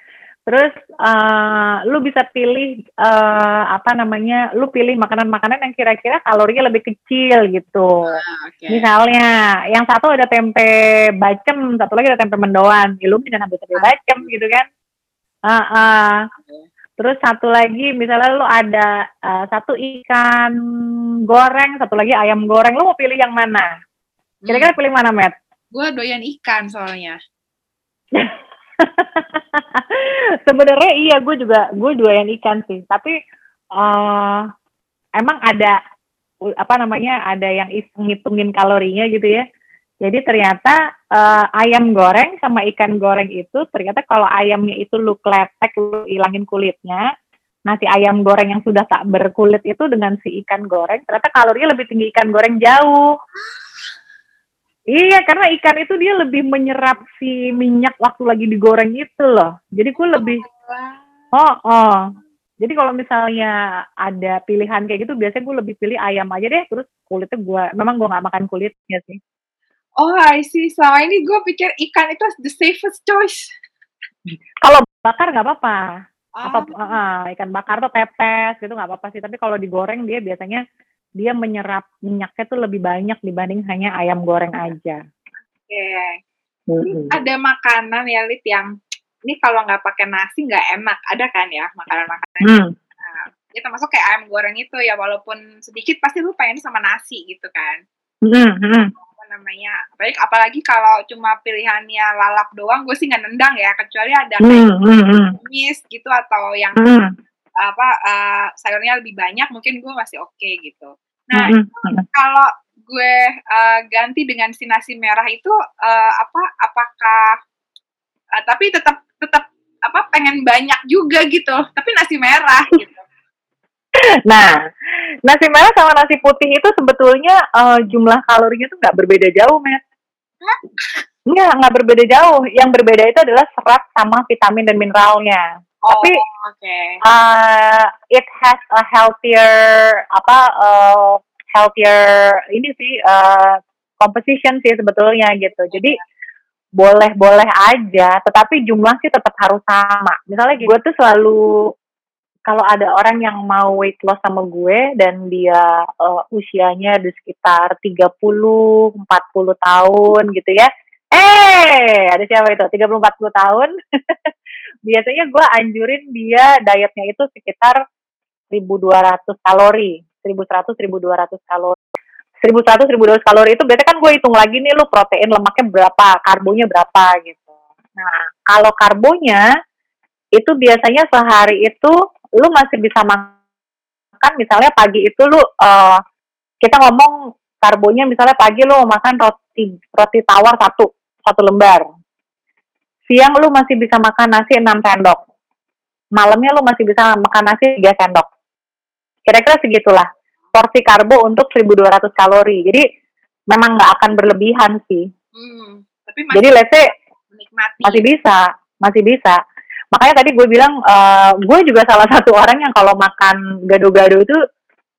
Terus uh, lu bisa pilih uh, apa namanya? Lu pilih makanan-makanan yang kira-kira kalorinya lebih kecil gitu. Ah, okay. Misalnya, yang satu ada tempe bacem, satu lagi ada tempe mendoan. Ya, lu bisa ambil tempe ah. bacem gitu kan? Uh, uh. Terus satu lagi, misalnya lu ada uh, satu ikan goreng, satu lagi ayam goreng. Lu mau pilih yang mana? Kira-kira pilih mana, Matt? Gue doyan ikan soalnya. Sebenarnya iya, gue juga gue doyan ikan sih. Tapi uh, emang ada apa namanya ada yang ngitungin kalorinya gitu ya. Jadi ternyata uh, ayam goreng sama ikan goreng itu ternyata kalau ayamnya itu lu kletek, lu ilangin kulitnya, nasi ayam goreng yang sudah tak berkulit itu dengan si ikan goreng, ternyata kalorinya lebih tinggi ikan goreng jauh. Iya, karena ikan itu dia lebih menyerap si minyak waktu lagi digoreng itu loh. Jadi gue lebih, oh, oh. Jadi kalau misalnya ada pilihan kayak gitu, biasanya gue lebih pilih ayam aja deh. Terus kulitnya gue, memang gue nggak makan kulitnya sih. Oh, I see. Selama ini gue pikir ikan itu the safest choice. Kalau bakar nggak apa-apa. Oh. Apa uh, ikan bakar tuh pepes gitu nggak apa-apa sih. Tapi kalau digoreng dia biasanya dia menyerap minyaknya tuh lebih banyak dibanding hanya ayam goreng aja. Oke. Okay. Hmm. Ada makanan ya Lid yang ini kalau nggak pakai nasi nggak enak. Ada kan ya makanan-makanan? Hmm. Nah, ya termasuk kayak ayam goreng itu ya walaupun sedikit pasti lu pengen sama nasi gitu kan. Hmm. hmm namanya apalagi apalagi kalau cuma pilihannya lalap doang gue sih nggak nendang ya kecuali ada kayak mm, mm, mm. gitu atau yang mm. apa uh, sayurnya lebih banyak mungkin gue masih oke okay, gitu nah mm, mm. kalau gue uh, ganti dengan si nasi merah itu uh, apa apakah uh, tapi tetap tetap apa pengen banyak juga gitu tapi nasi merah gitu nah, nasi merah sama nasi putih itu sebetulnya uh, jumlah kalorinya tuh nggak berbeda jauh, Matt. Enggak, nggak berbeda jauh. Yang berbeda itu adalah serat sama vitamin dan mineralnya. Oh, Tapi okay. uh, it has a healthier apa uh, healthier ini sih uh, composition sih sebetulnya gitu. Jadi boleh-boleh aja, tetapi jumlah sih tetap harus sama. Misalnya gue tuh selalu kalau ada orang yang mau weight loss sama gue dan dia uh, usianya di sekitar 30, 40 tahun gitu ya. Eh, ada siapa itu? 30 40 tahun. Biasanya gue anjurin dia dietnya itu sekitar 1200 kalori, 1100 1200 kalori. 1100 1200 kalori itu berarti kan gue hitung lagi nih lu protein lemaknya berapa, karbonya berapa gitu. Nah, kalau karbonya itu biasanya sehari itu lu masih bisa makan misalnya pagi itu lu uh, kita ngomong karbonya misalnya pagi lu makan roti roti tawar satu satu lembar siang lu masih bisa makan nasi enam sendok. Malamnya lu masih bisa makan nasi tiga sendok. Kira-kira segitulah porsi karbo untuk 1200 kalori. Jadi memang nggak akan berlebihan sih. Hmm, tapi masih jadi let's say masih bisa masih bisa. Makanya tadi gue bilang uh, gue juga salah satu orang yang kalau makan gado-gado itu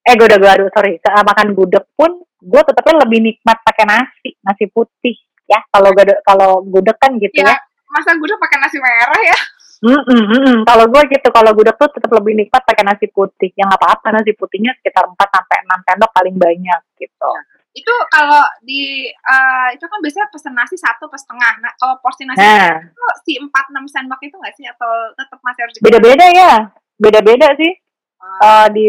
eh gado-gado sorry makan gudeg pun gue tetapnya lebih nikmat pakai nasi nasi putih. Ya kalau gado kalau gudeg kan gitu ya, ya. Masa gudeg pakai nasi merah ya Mm -mm. Kalau gue gitu, kalau gudeg tuh tetap lebih nikmat pakai nasi putih. Yang apa-apa nasi putihnya sekitar 4 sampai enam sendok paling banyak gitu. Ya itu kalau di uh, itu kan biasanya pesen nasi satu per setengah. Nah kalau porsi nasi nah. itu si empat enam sendok itu nggak sih atau tetap masih harus beda-beda ya, beda-beda sih. Hmm. Uh, di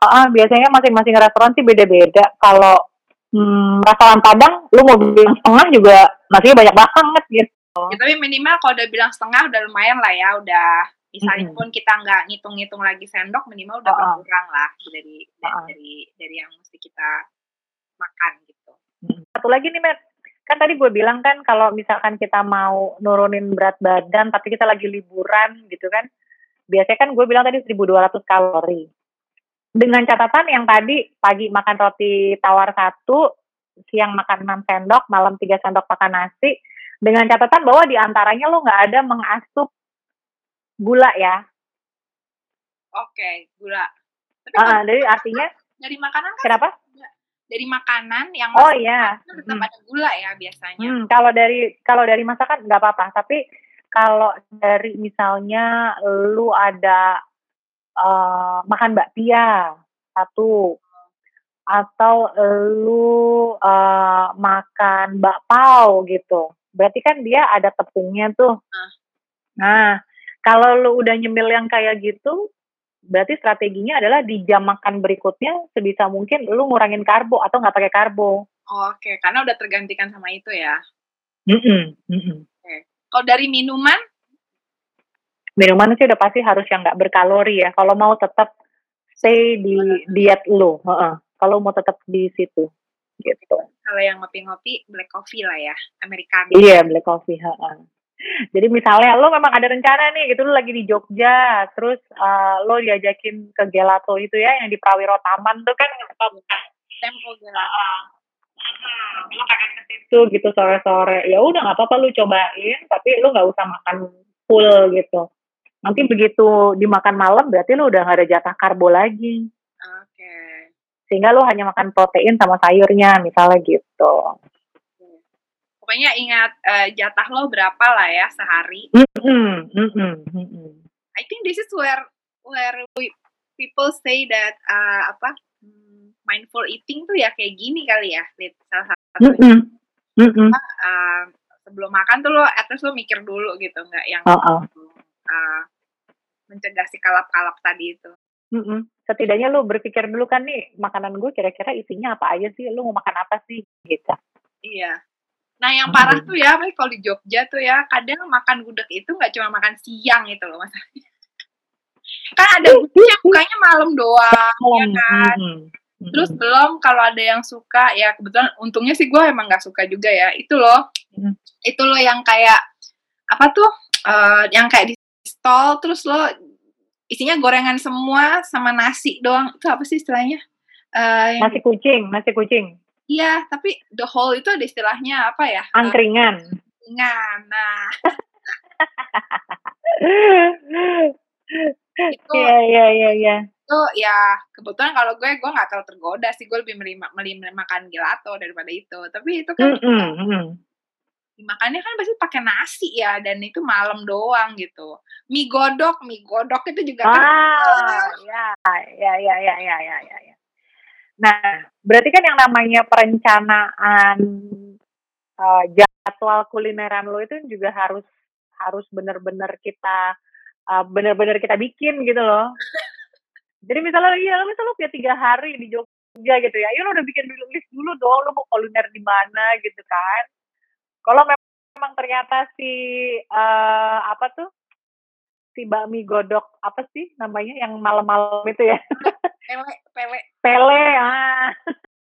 uh, biasanya masing-masing restoran sih beda-beda. Kalau hmm, restoran Padang, lu mau bilang setengah juga masih banyak banget gitu. Ya, tapi minimal kalau udah bilang setengah udah lumayan lah ya, udah misalnya pun kita nggak ngitung-ngitung lagi sendok minimal udah uh -uh. berkurang lah dari uh -uh. dari dari yang mesti kita makan gitu. Satu lagi nih, Matt. Kan tadi gue bilang kan kalau misalkan kita mau nurunin berat badan tapi kita lagi liburan gitu kan. Biasanya kan gue bilang tadi 1200 kalori. Dengan catatan yang tadi pagi makan roti tawar satu, siang makan 6 sendok, malam 3 sendok makan nasi. Dengan catatan bahwa di antaranya lo nggak ada mengasup gula ya. Oke, okay, gula. Tapi uh, jadi artinya dari makanan kan kenapa? dari makanan yang oh iya tetap hmm. ada gula ya biasanya. Hmm, kalau dari kalau dari masakan nggak apa-apa, tapi kalau dari misalnya lu ada uh, makan bakpia satu atau lu uh, makan bakpao gitu, berarti kan dia ada tepungnya tuh. Uh. Nah, kalau lu udah nyemil yang kayak gitu, berarti strateginya adalah di jam makan berikutnya sebisa mungkin lu ngurangin karbo atau nggak pakai karbo. Oke, karena udah tergantikan sama itu ya? Mhm mhm. Oke. Kalau dari minuman? Minuman sih udah pasti harus yang nggak berkalori ya, kalau mau tetap stay di diet lu, heeh, kalau mau tetap di situ, gitu. Kalau yang ngopi-ngopi black coffee lah ya, americano. Iya, black coffee, heeh. Jadi misalnya lo memang ada rencana nih gitu, lo lagi di Jogja, terus, eee, lo diajakin ke gelato itu ya, yang di Prawiro Taman tuh kan Tempo Gelato. lo pengen ke situ gitu sore-sore, ya udah nggak apa-apa lu cobain, tapi lu nggak usah makan full gitu. Nanti begitu dimakan malam berarti lu udah nggak ada jatah karbo lagi. Oke. Sehingga lu hanya makan protein sama sayurnya, misalnya gitu. Pokoknya ingat, eee, jatah lo berapa lah ya sehari. I think this is where where we people say that, eee, apa, mmm, mindful eating tuh ya kayak gini kali ya, Lid, salah. Mhm mhm. Apa, eee, sebelum makan tuh lo at least lo mikir dulu gitu, nggak yang eee, mencegah si kalap-kalap tadi itu. Mhm. Setidaknya lu berpikir dulu kan nih, makanan gue kira-kira isinya apa aja sih, lu mau makan apa sih, gitu. Iya. Nah yang parah tuh ya, kalau di Jogja tuh ya, kadang makan gudeg itu nggak cuma makan siang gitu loh masalahnya. Kan ada gudeg yang bukanya malam doang, ya kan? Terus belum kalau ada yang suka, ya kebetulan untungnya sih gue emang nggak suka juga ya, itu loh itu loh yang kayak, apa tuh, eee, yang kayak di stall terus lo isinya gorengan semua sama nasi doang, itu apa sih istilahnya? Yang Nasi kucing nasi kucing. Iya, tapi the whole itu ada istilahnya apa ya, eee, Angkringan. angkringan, nah. Itu Iya iya iya iya. itu ya kebetulan kalau gue, gue nggak terlalu tergoda sih, gue lebih milih ma milih makan gelato daripada itu. Tapi itu kan Mhm mhm dimakannya kan pasti pakai nasi ya dan itu malam doang gitu. Mie godok, mie godok itu juga kan ah, kan. Ya, ya, ya, ya, ya, ya, ya. Nah, berarti kan yang namanya perencanaan uh, jadwal kulineran lo itu juga harus harus benar-benar kita eh, uh, benar-benar kita bikin gitu loh. Jadi misalnya iya, misalnya lo punya tiga hari di Jogja gitu ya, ya lo udah bikin list dulu dong, lo mau kuliner di mana gitu kan. Kalau memang ternyata si, eee, apa tuh, si bakmi godok, apa sih namanya yang malam-malam itu ya? Pele pele. Pele, ah.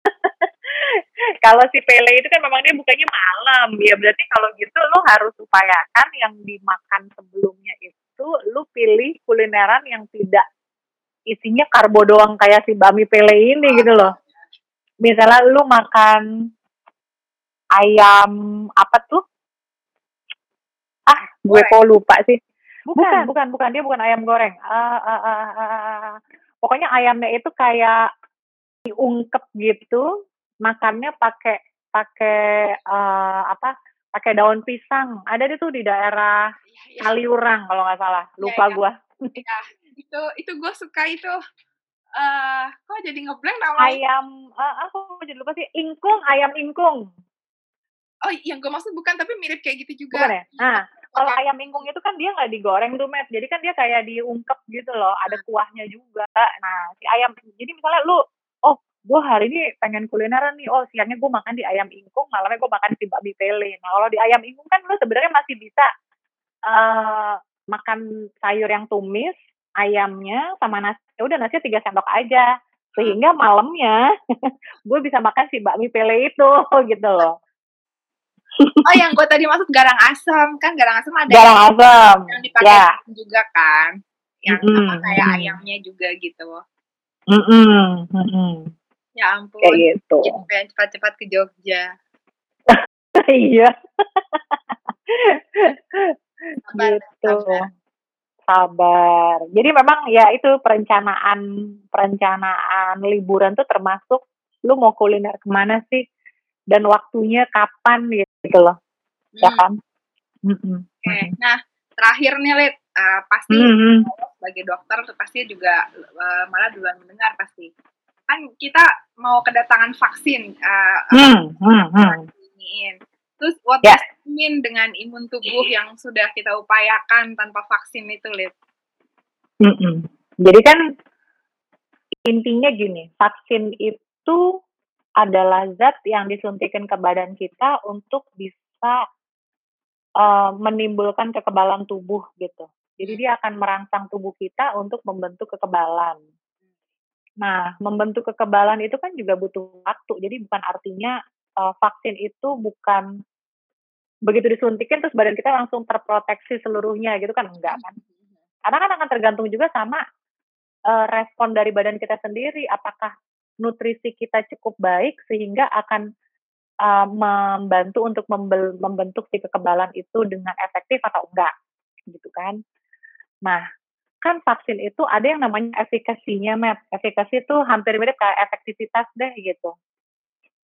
Kalau si pele itu kan memang dia bukanya malam, ya berarti kalau gitu lo harus upayakan yang dimakan sebelumnya itu lo pilih kulineran yang tidak isinya karbo doang kayak si bakmi pele ini gitu loh. Misalnya lu makan ayam apa tuh? Ah, gue Goreng. kok lupa sih. Bukan, Bukan. bukan, bukan, dia bukan ayam goreng. Ah, ah, ah, ah, ah. Pokoknya ayamnya itu kayak diungkep gitu, makannya pakai pakai eee, apa, pakai daun pisang. Ada deh tuh di daerah Iya iya. Kaliurang kalau nggak salah, Iya lupa iya. gua. Iya, itu itu gue suka itu. Eee, kok jadi nge-blank namanya? Ayam eee, aku jadi lupa sih, ingkung, ayam ingkung. Oh, yang gue maksud bukan, tapi mirip kayak gitu juga. Bukan ya? Nah, kalau ayam ingkung itu kan dia nggak digoreng tuh, Met. Jadi kan dia kayak diungkep gitu loh, ada kuahnya juga. Nah, si ayam jadi misalnya lu, "Oh, gue hari ini pengen kulineran nih, oh siangnya gue makan di ayam ingkung, malamnya gue makan di bakmi pele." Nah, kalau di ayam ingkung kan lu sebenarnya masih bisa, eee, makan sayur yang tumis, ayamnya sama nasi, ya udah nasinya 3 sendok aja. Sehingga malamnya gue bisa makan si bakmi pele itu, gitu loh. Oh, yang gue tadi maksud garang asam, kan garang asam ada Garang yang asam, yang dipakai ya. juga kan, yang Mhm apa, kayak ayamnya juga gitu. Mhm mhm. Ya Kayak ampun, gitu. jadi pengen cepat-cepat ke Jogja. Iya. Sabar, Gitu. sabar. Sabar. Jadi memang ya itu perencanaan perencanaan liburan tuh termasuk lu mau kuliner ke mana sih, dan waktunya kapan gitu loh, ya Mmm. kan? Oke, mhm. nah terakhir nih Lid, eee, pasti Mhm. lo sebagai dokter pasti juga, eee, malah duluan mendengar pasti. Kan kita mau kedatangan vaksin, mhm. iniin. Terus what Ya. does it mean dengan imun tubuh yang sudah kita upayakan tanpa vaksin itu, Lid? Mhm. Jadi kan intinya gini, vaksin itu adalah zat yang disuntikan ke badan kita untuk bisa uh, menimbulkan kekebalan tubuh gitu. Jadi dia akan merangsang tubuh kita untuk membentuk kekebalan. Nah, membentuk kekebalan itu kan juga butuh waktu. Jadi bukan artinya uh, vaksin itu bukan begitu disuntikin terus badan kita langsung terproteksi seluruhnya gitu kan enggak kan? Karena kan akan tergantung juga sama uh, respon dari badan kita sendiri. Apakah nutrisi kita cukup baik sehingga akan uh, membantu untuk membentuk si kekebalan itu dengan efektif atau enggak gitu kan? Nah, kan vaksin itu ada yang namanya efikasinya, Matt. Efikasi itu hampir mirip kayak efektivitas deh gitu.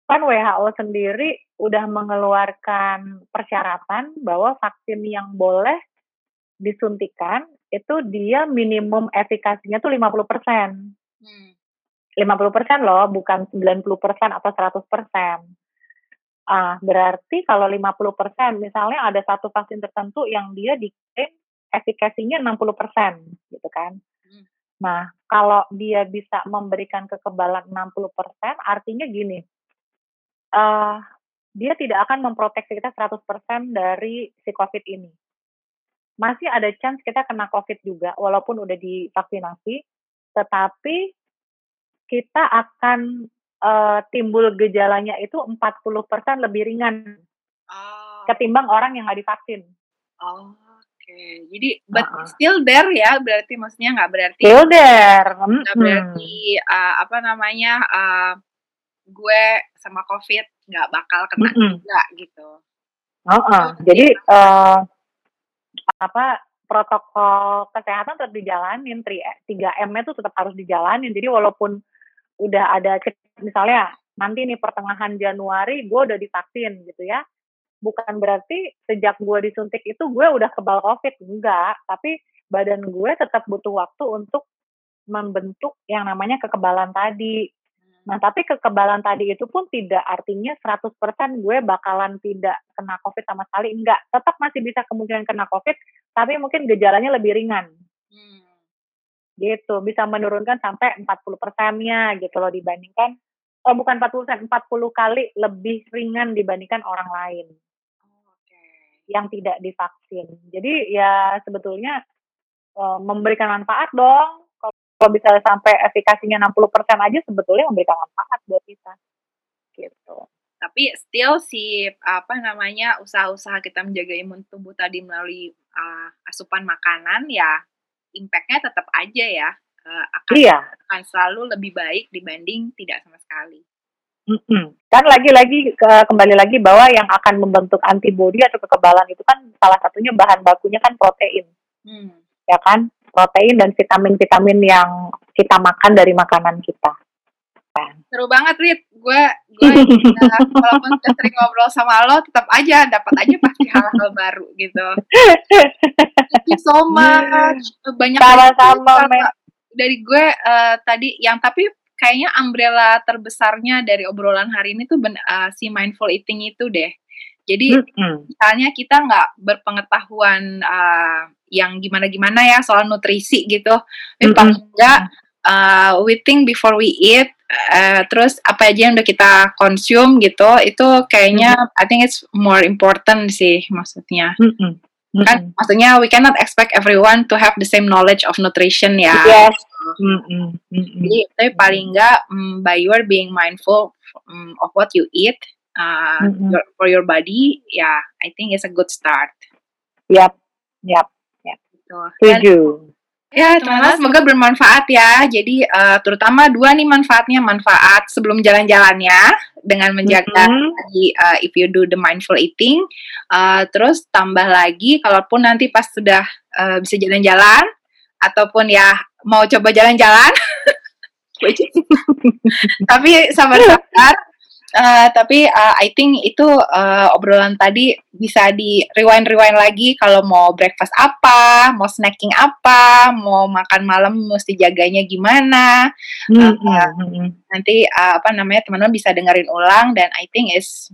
Kan WHO sendiri udah mengeluarkan persyaratan bahwa vaksin yang boleh disuntikan itu dia minimum efikasinya tuh 50 persen. Hmm. 50 persen loh, bukan 90 persen atau 100 persen. Ah, berarti kalau 50 persen, misalnya ada satu vaksin tertentu yang dia diklaim efikasinya 60% gitu kan. Hmm. Nah, kalau dia bisa memberikan kekebalan 60%, artinya gini, uh, dia tidak akan memproteksi kita 100% dari si COVID ini. Masih ada chance kita kena COVID juga, walaupun udah divaksinasi, tetapi kita akan uh, timbul gejalanya itu 40% lebih ringan oh. ketimbang orang yang nggak divaksin. Oh okay. jadi but uh -uh. still there ya berarti maksudnya nggak berarti still there nggak berarti uh, apa namanya uh, gue sama covid nggak bakal kena mm -hmm. juga gitu uh -uh. jadi uh, apa protokol kesehatan tetap dijalanin 3 M itu tetap harus dijalanin jadi walaupun udah ada misalnya nanti nih pertengahan Januari gue udah divaksin gitu ya bukan berarti sejak gue disuntik itu gue udah kebal covid enggak tapi badan gue tetap butuh waktu untuk membentuk yang namanya kekebalan tadi Nah, tapi kekebalan tadi itu pun tidak artinya 100% gue bakalan tidak kena COVID sama sekali. Enggak, tetap masih bisa kemungkinan kena COVID, tapi mungkin gejalanya lebih ringan. Hmm. Gitu, bisa menurunkan sampai 40 persennya gitu loh dibandingkan, oh bukan 40 persen, 40 kali lebih ringan dibandingkan orang lain yang tidak divaksin. Jadi ya sebetulnya uh, memberikan manfaat dong. Kalau bisa sampai efikasinya 60% aja sebetulnya memberikan manfaat buat kita. Gitu. Tapi still si apa namanya usaha-usaha kita menjaga imun tubuh tadi melalui uh, asupan makanan ya impactnya tetap aja ya uh, akan iya. akan selalu lebih baik dibanding tidak sama sekali. Mm-mm. Kan lagi-lagi ke, kembali lagi bahwa yang akan membentuk antibodi atau kekebalan itu kan salah satunya bahan bakunya kan protein, hmm. ya kan? Protein dan vitamin-vitamin yang kita makan dari makanan kita. Kan? Seru banget, Rit. Gue, gue ya, walaupun sering ngobrol sama lo, tetap aja dapat aja pasti hal-hal baru gitu. Thank you so much. Banyak sama-sama dari gue uh, tadi yang tapi kayaknya umbrella terbesarnya dari obrolan hari ini tuh ben, uh, si mindful eating itu deh. Jadi mm-hmm. misalnya kita nggak berpengetahuan uh, yang gimana-gimana ya soal nutrisi gitu, mm-hmm. enggak uh, we think before we eat, uh, terus apa aja yang udah kita consume gitu, itu kayaknya mm-hmm. I think it's more important sih maksudnya. Mm-hmm. Mm-hmm. Kan maksudnya we cannot expect everyone to have the same knowledge of nutrition ya. Yes. Mm-mm. Jadi tapi paling enggak um, by you are being mindful um, of what you eat uh, your, for your body, ya yeah, I think it's a good start. Yap, yap, yap. Gitu. Setuju. Ya, teman-teman semoga bermanfaat ya. Jadi uh, terutama dua nih manfaatnya, manfaat sebelum jalan-jalannya dengan menjaga mm-hmm. tadi uh, if you do the mindful eating. Uh, terus tambah lagi kalaupun nanti pas sudah uh, bisa jalan-jalan ataupun ya mau coba jalan-jalan. tapi sabar-sabar. Uh, tapi uh, I think itu uh, obrolan tadi bisa di rewind rewind lagi kalau mau breakfast apa, mau snacking apa, mau makan malam mesti jaganya gimana. Mm -hmm. uh, nanti uh, apa namanya teman-teman bisa dengerin ulang dan I think is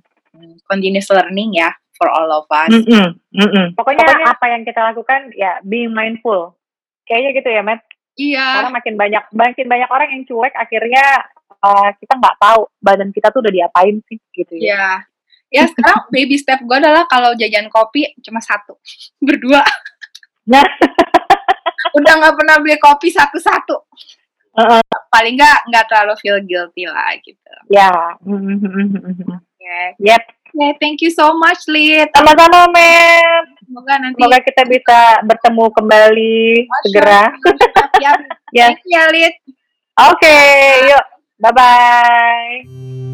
continuous learning ya for all of us. Mm -hmm. Mm -hmm. Pokoknya, Pokoknya apa yang kita lakukan ya being mindful. Kayaknya gitu ya, Matt. Iya. Karena makin banyak makin banyak orang yang cuek akhirnya apa kita nggak tahu badan kita tuh udah diapain sih gitu ya. Iya. Ya sekarang baby step gue adalah kalau jajan kopi cuma satu, berdua. Nah. Udah nggak pernah beli kopi satu-satu. Heeh. Paling nggak nggak terlalu feel guilty lah gitu. Ya. Oke. Yep. Oke, thank you so much, Lid. Sama-sama, Mer. Semoga nanti Semoga kita bisa bertemu kembali Oh, segera. Ya, Ya. thank you ya, Lid. Oke, yuk. 拜拜。